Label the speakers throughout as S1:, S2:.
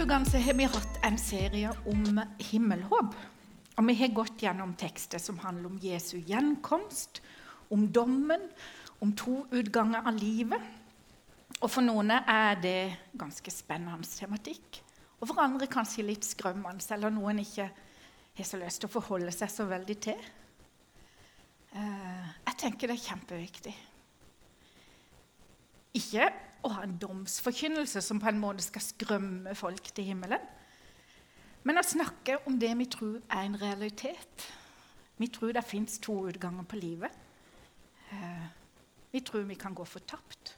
S1: ukene har vi hatt en serie om himmelhåp. Og vi har gått gjennom tekster som handler om Jesu gjenkomst, om dommen, om to utganger av livet. Og For noen er det ganske spennende tematikk. Og for andre kanskje litt skrømmende, eller noen ikke har så lyst til å forholde seg så veldig til. Eh, jeg tenker det er kjempeviktig. Ikke å ha en domsforkynnelse som på en måte skal skrømme folk til himmelen. Men å snakke om det vi tror er en realitet. Vi tror det fins to utganger på livet. Eh, vi tror vi kan gå fortapt.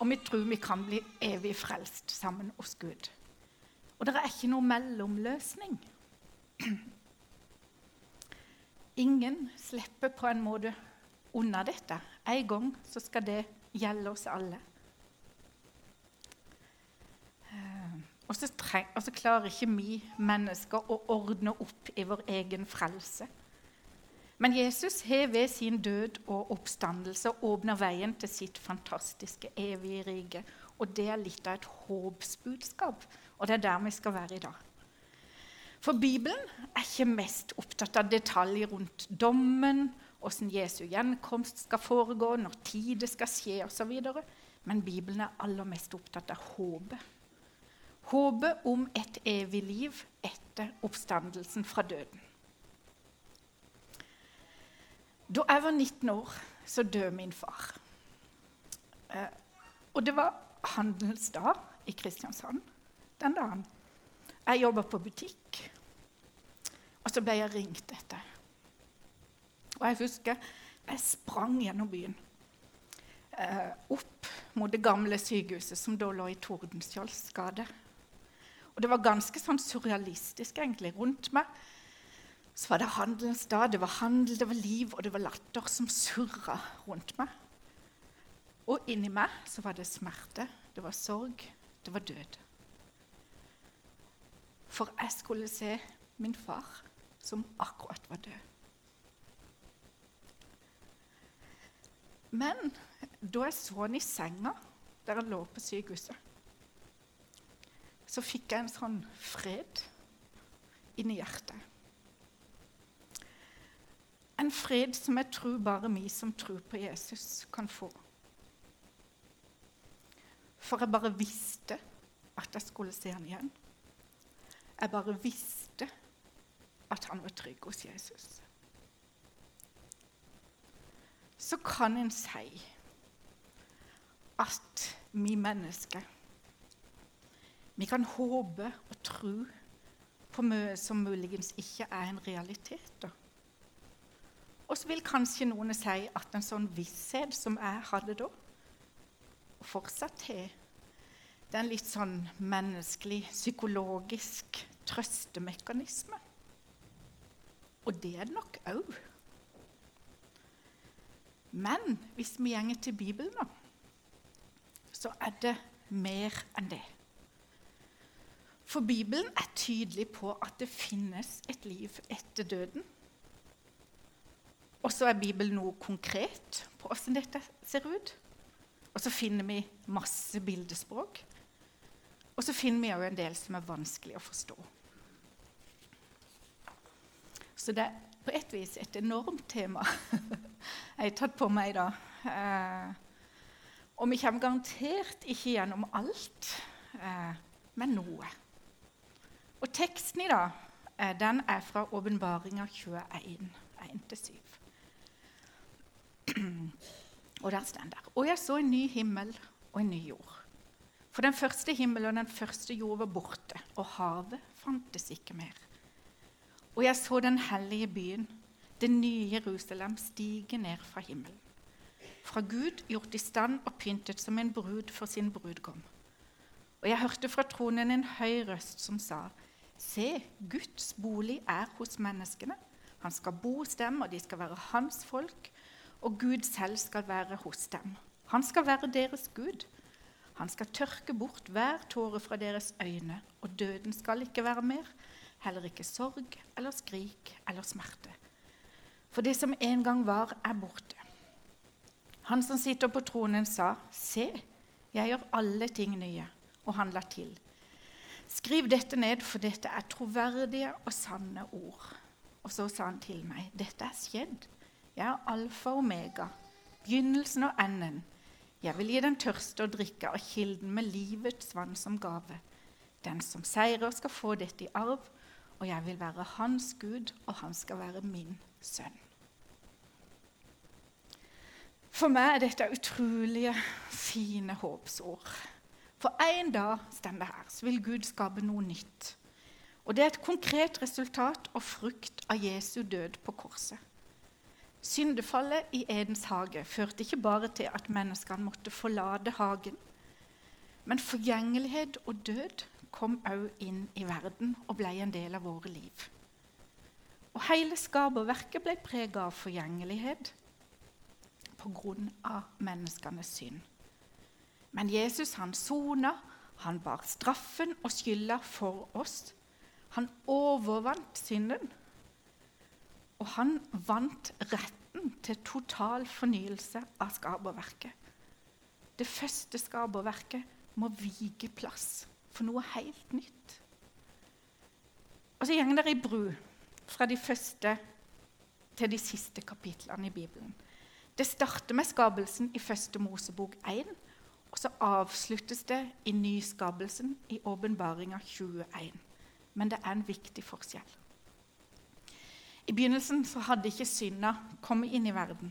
S1: Og vi tror vi kan bli evig frelst sammen hos Gud. Og det er ikke noe mellomløsning. Ingen slipper på en måte unna dette. En gang så skal det gjelde oss alle. Og så, treng, og så klarer ikke vi mennesker å ordne opp i vår egen frelse. Men Jesus har ved sin død og oppstandelse åpna veien til sitt fantastiske, evige rike. Og det er litt av et håpsbudskap, og det er der vi skal være i dag. For Bibelen er ikke mest opptatt av detaljer rundt dommen, åssen Jesu gjenkomst skal foregå, når tid det skal skje osv. Men Bibelen er aller mest opptatt av håpet. Håpet om et evig liv etter oppstandelsen fra døden. Da jeg var 19 år, så døde min far. Eh, og det var handelsdag i Kristiansand den dagen. Jeg jobba på butikk, og så ble jeg ringt etter. Og jeg husker jeg sprang gjennom byen. Eh, opp mot det gamle sykehuset som da lå i Tordenskiolds gate. Og det var ganske sånn surrealistisk egentlig rundt meg. Så var det handelens dag. Det var handel, det var liv, og det var latter som surra rundt meg. Og inni meg så var det smerte, det var sorg, det var død. For jeg skulle se min far, som akkurat var død. Men da jeg så han i senga der han lå på sykehuset, så fikk jeg en sånn fred inni hjertet. En fred som jeg tror bare vi som tror på Jesus, kan få. For jeg bare visste at jeg skulle se han igjen. Jeg bare visste at han var trygg hos Jesus. Så kan en si at vi mennesker Vi kan håpe og tro på mye som muligens ikke er en realitet. Og så vil kanskje noen si at en sånn visshet som jeg hadde da, og fortsatt har, det er en litt sånn menneskelig, psykologisk trøstemekanisme. Og det er det nok òg. Men hvis vi gjenger til Bibelen, nå, så er det mer enn det. For Bibelen er tydelig på at det finnes et liv etter døden. Og så er Bibelen noe konkret på åssen dette ser ut. Og så finner vi masse bildespråk. Og så finner vi òg en del som er vanskelig å forstå. Så det er på et vis et enormt tema jeg har tatt på meg da. Eh, og vi kommer garantert ikke gjennom alt, eh, men noe. Teksten i dag eh, den er fra Åpenbaringa 21, 1-7. Og der står det Og jeg så en ny himmel og en ny jord. For den første himmelen og den første jord var borte, og havet fantes ikke mer. Og jeg så den hellige byen, det nye Jerusalem, stige ned fra himmelen. Fra Gud gjort i stand og pyntet som en brud for sin brudgom. Og jeg hørte fra tronen en høy røst som sa:" Se, Guds bolig er hos menneskene. Han skal bo hos dem, og de skal være hans folk. Og Gud selv skal være hos dem. Han skal være deres Gud. Han skal tørke bort hver tåre fra deres øyne, og døden skal ikke være mer, heller ikke sorg eller skrik eller smerte. For det som en gang var, er borte. Han som sitter på tronen, sa, Se, jeg gjør alle ting nye. Og han la til, Skriv dette ned, for dette er troverdige og sanne ord. Og så sa han til meg, dette er skjedd. Jeg er alfa og omega, begynnelsen og enden. Jeg vil gi den tørste å drikke av kilden med livets vann som gave. Den som seirer, skal få dette i arv, og jeg vil være hans Gud, og han skal være min sønn. For meg er dette utrolige, fine håpsord. For en dag står det her, så vil Gud skape noe nytt. Og det er et konkret resultat og frukt av Jesu død på korset. Syndefallet i Edens hage førte ikke bare til at menneskene måtte forlate hagen, men forgjengelighet og død kom òg inn i verden og ble en del av våre liv. Og hele skaperverket ble prega av forgjengelighet pga. menneskenes synd. Men Jesus han sona, han bar straffen og skylda for oss. Han overvant synden. Og han vant retten til total fornyelse av skaperverket. Det første skaperverket må vike plass for noe helt nytt. Og så går det i bru fra de første til de siste kapitlene i Bibelen. Det starter med skapelsen i første Mosebok 1, og så avsluttes det i nyskapelsen i åpenbaringa 21. Men det er en viktig forskjell. I begynnelsen så hadde ikke synda kommet inn i verden.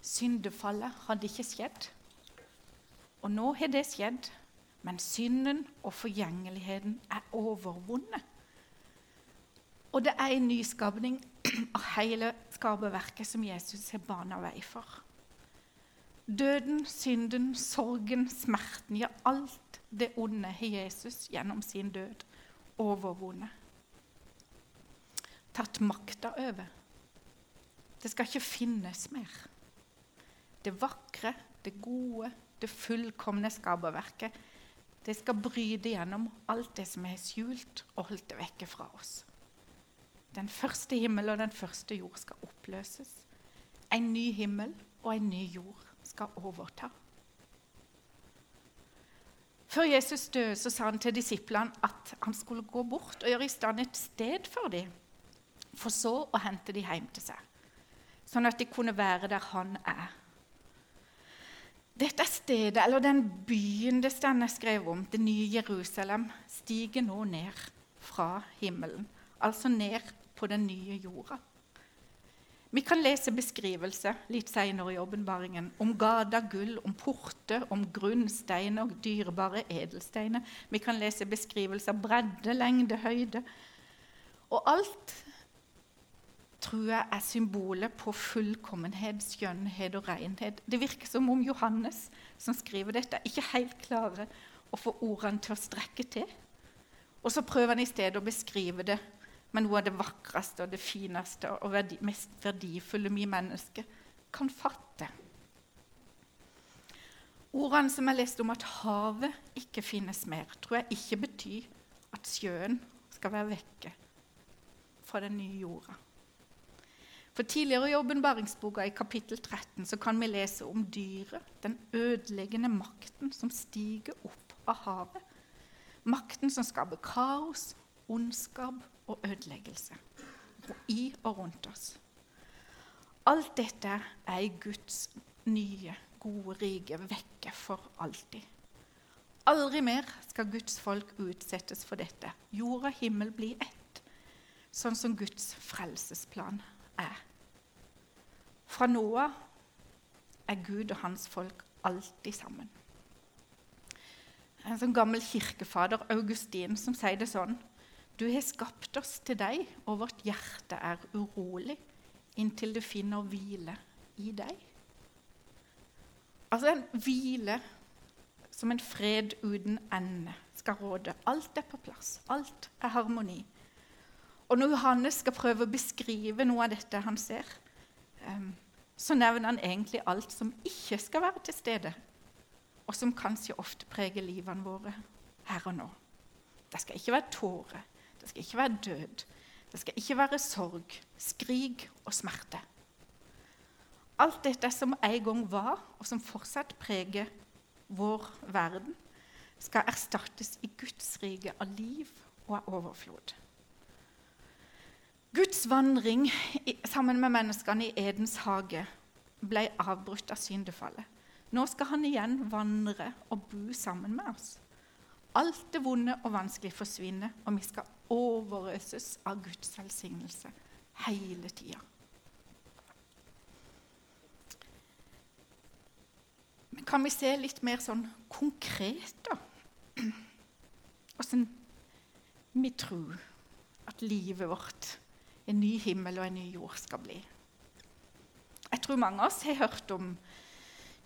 S1: Syndefallet hadde ikke skjedd. Og nå har det skjedd, men synden og forgjengeligheten er overvunnet. Og det er en nyskapning av hele skaperverket som Jesus har bana vei for. Døden, synden, sorgen, smerten, ja, alt det onde har Jesus gjennom sin død overvunnet. Tatt makta over. Det skal ikke finnes mer. Det vakre, det gode, det fullkomne skaperverket. Det skal bryte gjennom alt det som er skjult og holdt vekke fra oss. Den første himmel og den første jord skal oppløses. En ny himmel og en ny jord skal overta. Før Jesus døde, så sa han til disiplene at han skulle gå bort og gjøre i stand et sted for dem, for så å hente dem hjem til seg, sånn at de kunne være der han er. Dette stedet, eller den byen det stender skrevet om, det nye Jerusalem, stiger nå ned fra himmelen, altså ned på den nye jorda. Vi kan lese beskrivelse litt senere i åpenbaringen om gata gull, om porter, om grunnsteiner og dyrebare edelsteiner. Vi kan lese beskrivelse av bredde, lengde, høyde. Og alt tror jeg er symbolet på fullkommenhet, skjønnhet og renhet. Det virker som om Johannes, som skriver dette, ikke helt klarer å få ordene til å strekke til. Og så prøver han i stedet å beskrive det men noe av det vakreste og det fineste og verdi, mest verdifulle vi mennesker kan fatte. Ordene som jeg leste om at havet ikke finnes mer, tror jeg ikke betyr at sjøen skal være vekke fra den nye jorda. For Tidligere i åpenbaringsboka i kapittel 13 så kan vi lese om dyret, den ødeleggende makten som stiger opp av havet. Makten som skaper kaos, ondskap og ødeleggelse i og rundt oss. Alt dette er i Guds nye, gode rike vekke for alltid. Aldri mer skal Guds folk utsettes for dette. Jord og himmel blir ett, sånn som Guds frelsesplan er. Fra nå av er Gud og hans folk alltid sammen. En sånn gammel kirkefader, Augustin, som sier det sånn du har skapt oss til deg, og vårt hjerte er urolig inntil det finner hvile i deg. Altså en hvile som en fred uten ende skal råde. Alt er på plass. Alt er harmoni. Og når Johannes skal prøve å beskrive noe av dette han ser, um, så nevner han egentlig alt som ikke skal være til stede, og som kanskje ofte preger livene våre her og nå. Det skal ikke være tårer. Det skal ikke være død. Det skal ikke være sorg, skrik og smerte. Alt dette som en gang var, og som fortsatt preger vår verden, skal erstattes i Guds rike av liv og av overflod. Guds vandring sammen med menneskene i Edens hage ble avbrutt av syndefallet. Nå skal han igjen vandre og bo sammen med oss. Alt det vonde og vanskelige forsvinner, og vi skal overøses av Guds velsignelse hele tida. Kan vi se litt mer sånn konkret, da? Åssen vi tror at livet vårt, en ny himmel og en ny jord, skal bli. Jeg tror mange av oss har hørt om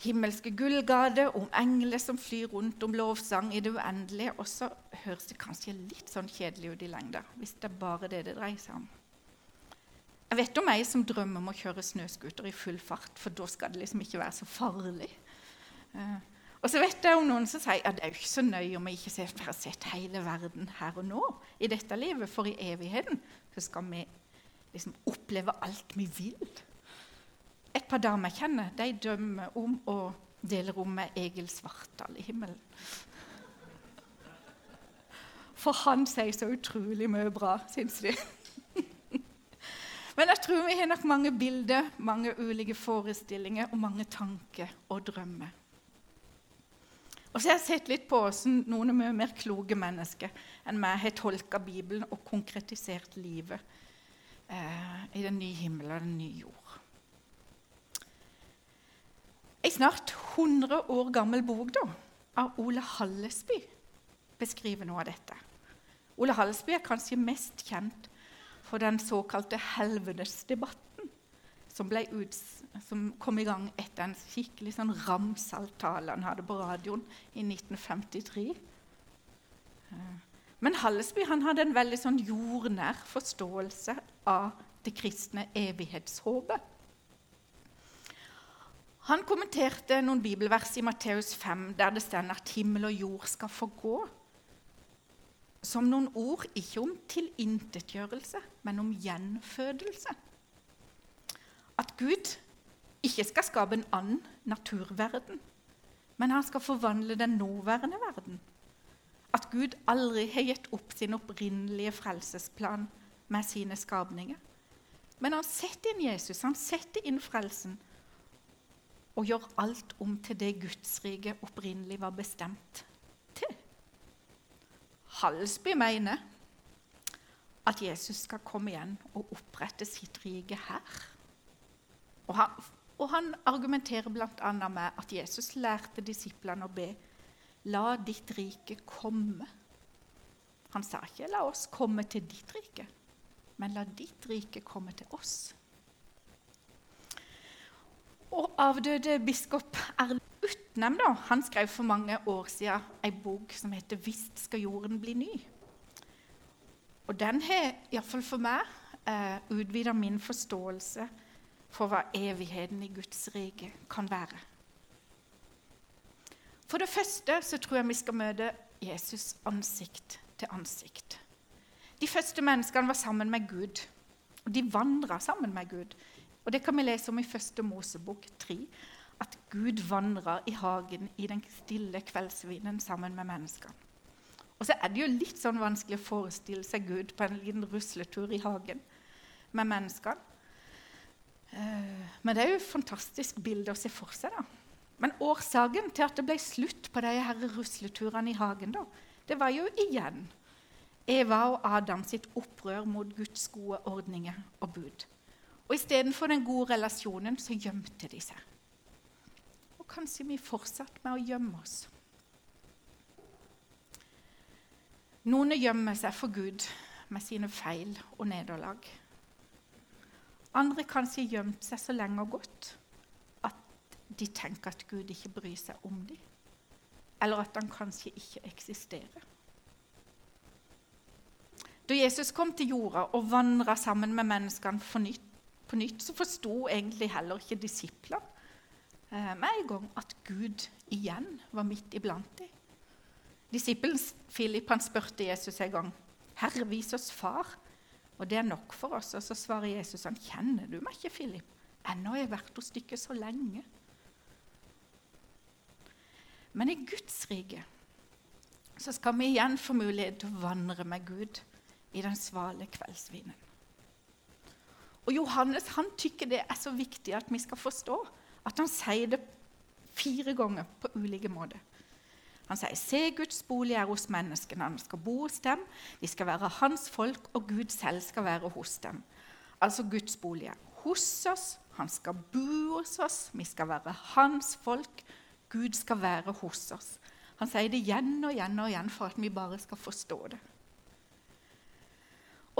S1: himmelske gullgade, om engler som flyr rundt, om lovsang i det uendelige. Og så høres det kanskje litt sånn kjedelig ut i lengda, hvis det er bare det det dreier seg om. Jeg vet om ei som drømmer om å kjøre snøscooter i full fart, for da skal det liksom ikke være så farlig. Uh, og så vet jeg om noen som sier at det er jo ikke så nøye om vi ikke har sett hele verden her og nå i dette livet, for i evigheten så skal vi liksom oppleve alt vi vil. Et par damer jeg kjenner, de dømmer om å dele rom med Egil Svartdal i himmelen. For han sier så utrolig mye bra, syns de. Men jeg tror vi har nok mange bilder, mange ulike forestillinger og mange tanker og drømmer. Og så har jeg sett litt på hvordan noen er mye mer kloke mennesker enn meg har tolka Bibelen og konkretisert livet eh, i den nye himmelen og den nye jord. Ei snart 100 år gammel bok da, av Ole Hallesby beskriver noe av dette. Ole Hallesby er kanskje mest kjent for den såkalte helvetesdebatten som, som kom i gang etter en skikkelig sånn ramsaltale han hadde på radioen i 1953. Men Hallesby hadde en veldig sånn jordnær forståelse av det kristne evighetshåpet. Han kommenterte noen bibelvers i Matteus 5 der det står at himmel og jord skal forgå. Som noen ord ikke om tilintetgjørelse, men om gjenfødelse. At Gud ikke skal skape en annen naturverden, men han skal forvandle den nåværende verden. At Gud aldri har gitt opp sin opprinnelige frelsesplan med sine skapninger. Men han setter inn Jesus, han setter inn frelsen og gjør alt om til det Gudsriket opprinnelig var bestemt til. Halsby mener at Jesus skal komme igjen og opprette sitt rike her. Og han, og han argumenterer bl.a. med at Jesus lærte disiplene å be La ditt rike komme. Han sa ikke 'la oss komme til ditt rike', men 'la ditt rike komme til oss'. Og avdøde biskop Erlend Utnem da, han skrev for mange år siden ei bok som heter 'Visst skal jorden bli ny'. Og den har iallfall for meg eh, utvida min forståelse for hva evigheten i Guds rike kan være. For det første så tror jeg vi skal møte Jesus ansikt til ansikt. De første menneskene var sammen med Gud, og de vandra sammen med Gud. Og Det kan vi lese om i første Mosebok 3, at Gud vandrer i hagen i den stille kveldsvinden sammen med menneskene. Og så er det jo litt sånn vanskelig å forestille seg Gud på en liten rusletur i hagen med menneskene. Eh, men det er jo et fantastisk bilde å se for seg. da. Men årsaken til at det ble slutt på de her rusleturene i hagen, da, det var jo igjen Eva og Adam sitt opprør mot Guds gode ordninger og bud. Og istedenfor den gode relasjonen så gjemte de seg. Og kanskje vi fortsatte med å gjemme oss. Noen gjemmer seg for Gud med sine feil og nederlag. Andre kanskje har gjemt seg så lenge og godt at de tenker at Gud ikke bryr seg om dem. Eller at han kanskje ikke eksisterer. Da Jesus kom til jorda og vandra sammen med menneskene for nytt, på nytt, så forsto egentlig heller ikke disiplene eh, med en gang at Gud igjen var midt iblant dem. Disippelen Philip han spurte Jesus en gang, 'Herre, vis oss Far.' Og det er nok for oss. Og så svarer Jesus han, 'Kjenner du meg ikke, Philip? Ennå har jeg vært hos dere så lenge.' Men i Guds rike så skal vi igjen få mulighet til å vandre med Gud i den svale kveldsvinden. Og Johannes han tykker det er så viktig at vi skal forstå at han sier det fire ganger på ulike måter. Han sier, 'Se, Guds bolig er hos menneskene. Han skal bo hos dem. De skal være hans folk, og Gud selv skal være hos dem.' Altså Guds bolig er hos oss. Han skal bo hos oss. Vi skal være hans folk. Gud skal være hos oss. Han sier det igjen og igjen og igjen for at vi bare skal forstå det.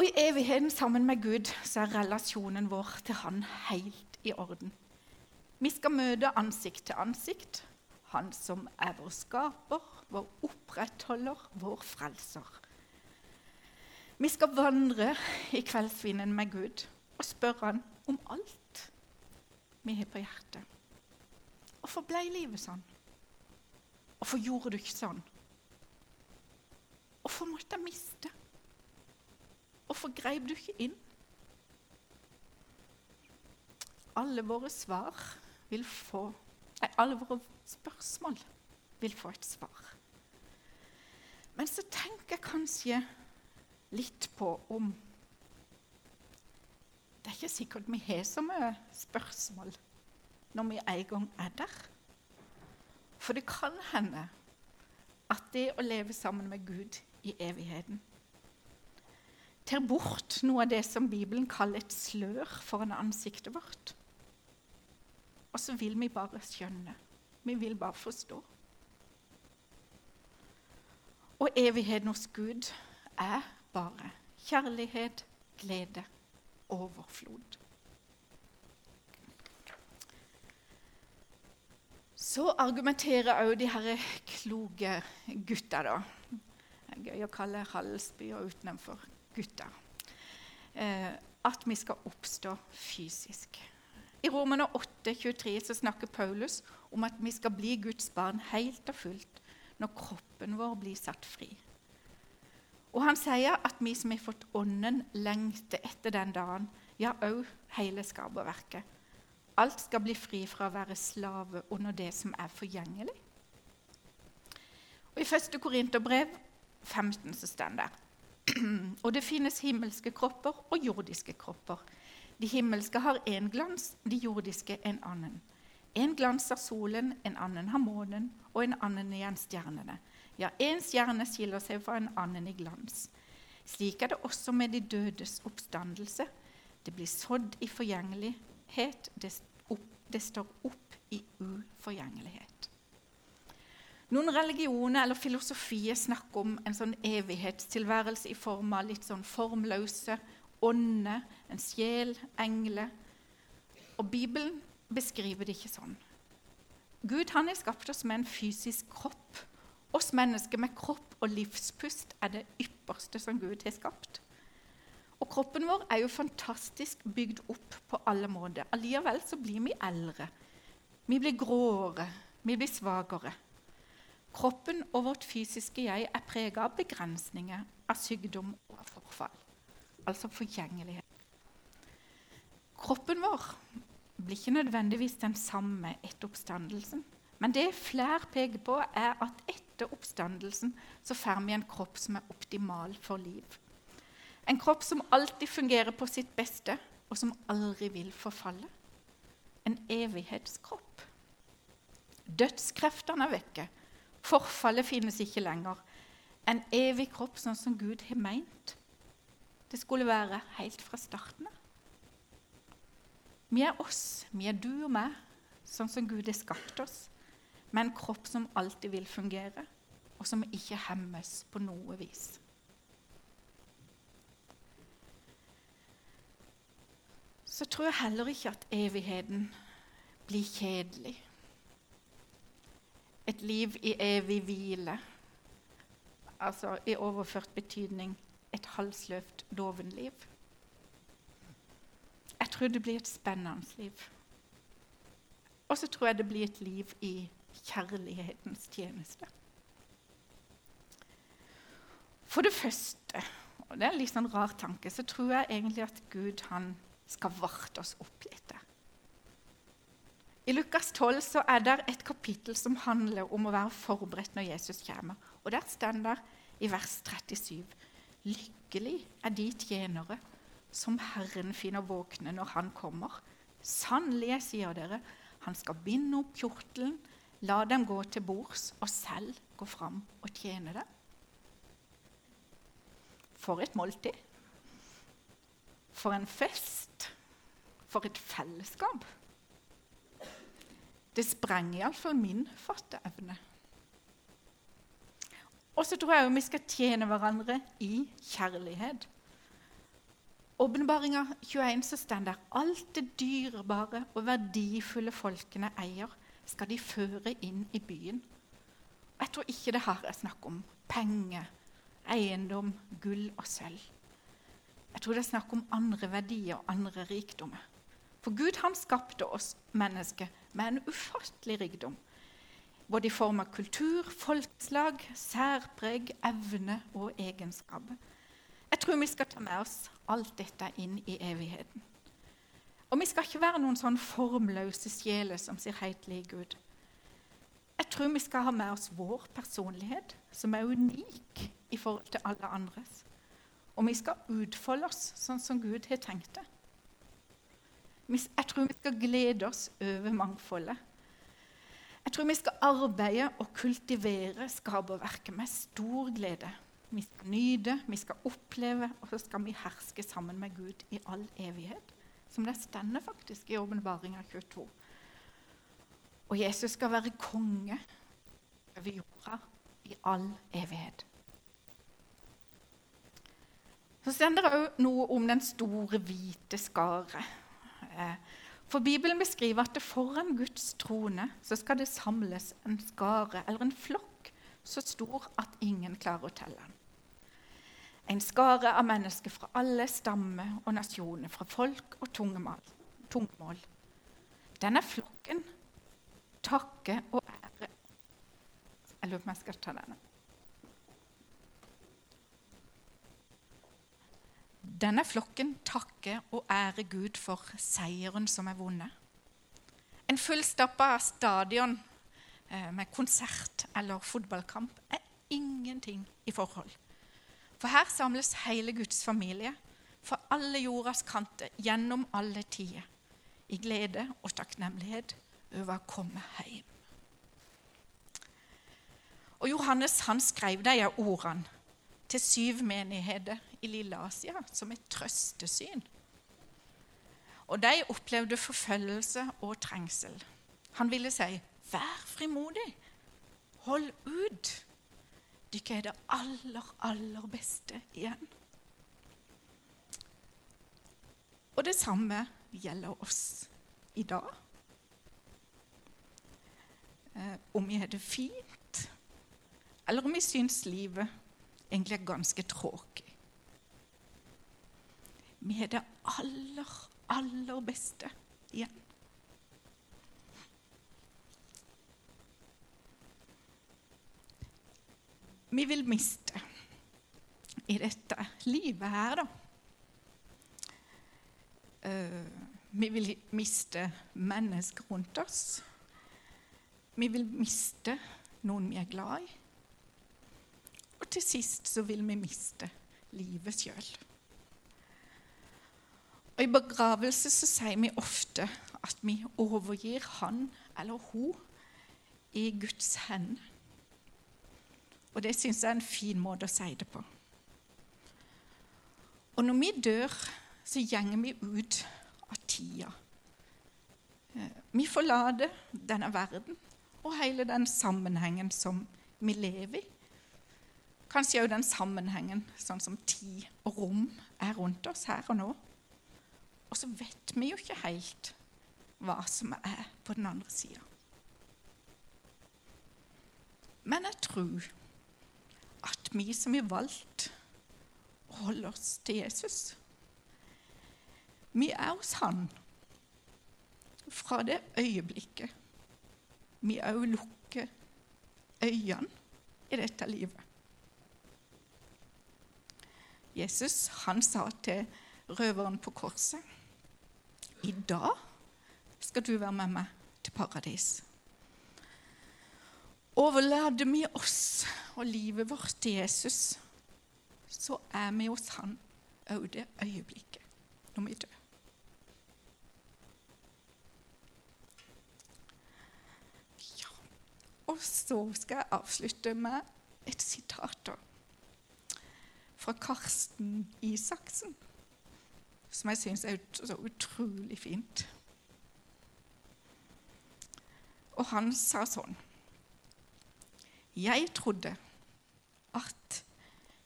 S1: Og i evigheten sammen med Gud så er relasjonen vår til Han helt i orden. Vi skal møte ansikt til ansikt. Han som er vår skaper, vår opprettholder, vår frelser. Vi skal vandre i kveldsvinden med Gud og spørre Han om alt vi har på hjertet. Hvorfor ble livet sånn? Hvorfor gjorde du ikke sånn? Hvorfor måtte jeg miste? Hvorfor greip du ikke inn? Alle våre svar vil få nei, Alle våre spørsmål vil få et svar. Men så tenker jeg kanskje litt på om Det er ikke sikkert vi har så mye spørsmål når vi en gang er der. For det kan hende at det å leve sammen med Gud i evigheten tar bort noe av det som Bibelen kaller et slør foran ansiktet vårt. Og så vil vi bare skjønne. Vi vil bare forstå. Og evigheten hos Gud er bare kjærlighet, glede, overflod. Så argumenterer òg de her kloke gutta, da. Det er gøy å kalle Hallsbyer utenfor gutta. Eh, at vi skal oppstå fysisk. I Romerne 8, 23 så snakker Paulus om at vi skal bli Guds barn helt og fullt når kroppen vår blir satt fri. Og han sier at vi som har fått Ånden, lengter etter den dagen, ja, òg hele skaperverket. Alt skal bli fri fra å være slave under det som er forgjengelig. Og I 1. Korinterbrev 15 så står det og det finnes himmelske kropper og jordiske kropper. De himmelske har én glans, de jordiske en annen. En glans har solen, en annen har månen, og en annen igjen stjernene. Ja, én stjerne skiller seg fra en annen i glans. Slik er det også med de dødes oppstandelse. Det blir sådd i forgjengelighet, det, opp, det står opp i uforgjengelighet. Noen religioner eller filosofier snakker om en sånn evighetstilværelse i form av litt sånn formløse ånder, en sjel, engler. Og Bibelen beskriver det ikke sånn. Gud han har skapt oss med en fysisk kropp. Oss mennesker med kropp og livspust er det ypperste som Gud har skapt. Og kroppen vår er jo fantastisk bygd opp på alle måter. Allikevel så blir vi eldre. Vi blir gråere, vi blir svakere. Kroppen og vårt fysiske jeg er prega av begrensninger, av sykdom og av forfall. Altså forgjengelighet. Kroppen vår blir ikke nødvendigvis den samme etter oppstandelsen. Men det flere peker på, er at etter oppstandelsen så får vi en kropp som er optimal for liv. En kropp som alltid fungerer på sitt beste, og som aldri vil forfalle. En evighetskropp. Dødskreftene er vekke. Forfallet finnes ikke lenger. En evig kropp sånn som Gud har meint. Det skulle være helt fra starten av. Vi er oss, vi er du og meg, sånn som Gud har skapt oss, med en kropp som alltid vil fungere, og som ikke hemmes på noe vis. Så tror jeg heller ikke at evigheten blir kjedelig. Et liv i evig hvile, altså i overført betydning et halsløft dovenliv. Jeg tror det blir et spennende liv. Og så tror jeg det blir et liv i kjærlighetens tjeneste. For det første, og det er en litt sånn rar tanke, så tror jeg egentlig at Gud han skal varte oss opp litt. I Lukas 12 så er det et kapittel som handler om å være forberedt når Jesus kommer. Og Der står det i vers 37.: Lykkelig er de tjenere som Herren finner våkne når Han kommer. Sannelig, jeg sier dere, han skal binde opp kjortelen, la dem gå til bords, og selv gå fram og tjene dem. For et måltid. For en fest. For et fellesskap. Det sprenger iallfall min fatteevne. Og så tror jeg vi skal tjene hverandre i kjærlighet. Åpenbaringa 21 så står der alt det dyrebare og verdifulle folkene eier, skal de føre inn i byen. Jeg tror ikke det her er snakk om penger, eiendom, gull og sølv. Jeg tror det er snakk om andre verdier og andre rikdommer. For Gud han skapte oss mennesker med en ufattelig rikdom. Både i form av kultur, folkeslag, særpreg, evne og egenskaper. Jeg tror vi skal ta med oss alt dette inn i evigheten. Og vi skal ikke være noen sånn formløse sjeler som sier helt lik Gud. Jeg tror vi skal ha med oss vår personlighet, som er unik i forhold til alle andres. Og vi skal utfolde oss sånn som Gud har tenkt det. Jeg tror vi skal glede oss over mangfoldet. Jeg tror vi skal arbeide og kultivere skaperverket med stor glede vi skal nyte, vi skal oppleve, og så skal vi herske sammen med Gud i all evighet. Som det stender faktisk i åpenbaringa 22. Og Jesus skal være konge over jorda i all evighet. Så stender det òg noe om den store, hvite skare. For Bibelen beskriver at foran Guds trone så skal det samles en skare, eller en flokk, så stor at ingen klarer å telle den. En skare av mennesker fra alle stammer og nasjoner, fra folk og tungemål. Denne flokken takker og ære Jeg lurer på om jeg skal ta denne. Denne flokken takker og ærer Gud for seieren som er vunnet. En fullstappa stadion eh, med konsert eller fotballkamp er ingenting i forhold for her samles hele Guds familie fra alle jordas kanter gjennom alle tider i glede og takknemlighet over å komme hjem. Og Johannes han skrev de ordene til syv menigheter i Lille Asia som et trøstesyn. Og de opplevde forfølgelse og trengsel. Han ville si, 'Vær frimodig. Hold ut.' Dere er det aller, aller beste igjen. Og det samme gjelder oss i dag. Eh, om vi har det fint, eller om vi syns livet egentlig er ganske tråkig. Vi har det aller, aller beste igjen. vi vil miste i dette livet her, da. Uh, vi vil miste mennesker rundt oss. Vi vil miste noen vi er glad i. Og til sist så vil vi miste livet sjøl. Og I begravelse så sier vi ofte at vi overgir han eller hun i Guds hender. Og det syns jeg er en fin måte å si det på. Og når vi dør, så gjenger vi ut av tida. Eh, vi forlater denne verden og hele den sammenhengen som vi lever i. Kanskje òg den sammenhengen sånn som tid og rom er rundt oss her og nå. Og så vet vi jo ikke helt hva som er på den andre sida. Men jeg tror at vi som har valgt holde oss til Jesus Vi er hos Han fra det øyeblikket vi òg lukker øynene i dette livet. Jesus han sa til røveren på korset i dag skal du være med meg til paradis. Overlater vi oss og livet vårt til Jesus, så er vi hos Han òg det øyeblikket når vi dør. Ja. Og så skal jeg avslutte med et sitat fra Karsten Isaksen, som jeg syns er så utrolig fint. Og han sa sånn Jeg trodde at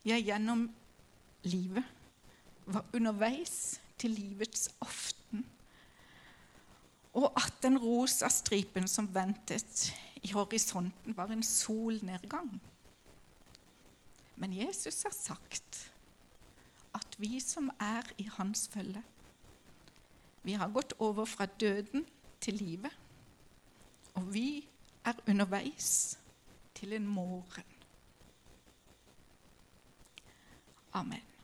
S1: jeg gjennom livet var underveis til livets aften, og at den rosa stripen som ventet i horisonten, var en solnedgang. Men Jesus har sagt at vi som er i hans følge, vi har gått over fra døden til livet, og vi er underveis til en morgen. Amen.